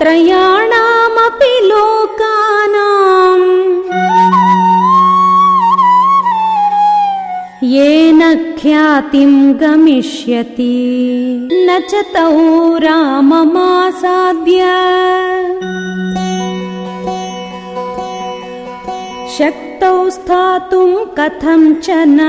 त्रयाणामपि लोकानाम् येन ख्यातिम् गमिष्यति। न च तौ राममासाद्य। शक्तौ स्थातुम् कथञ्चन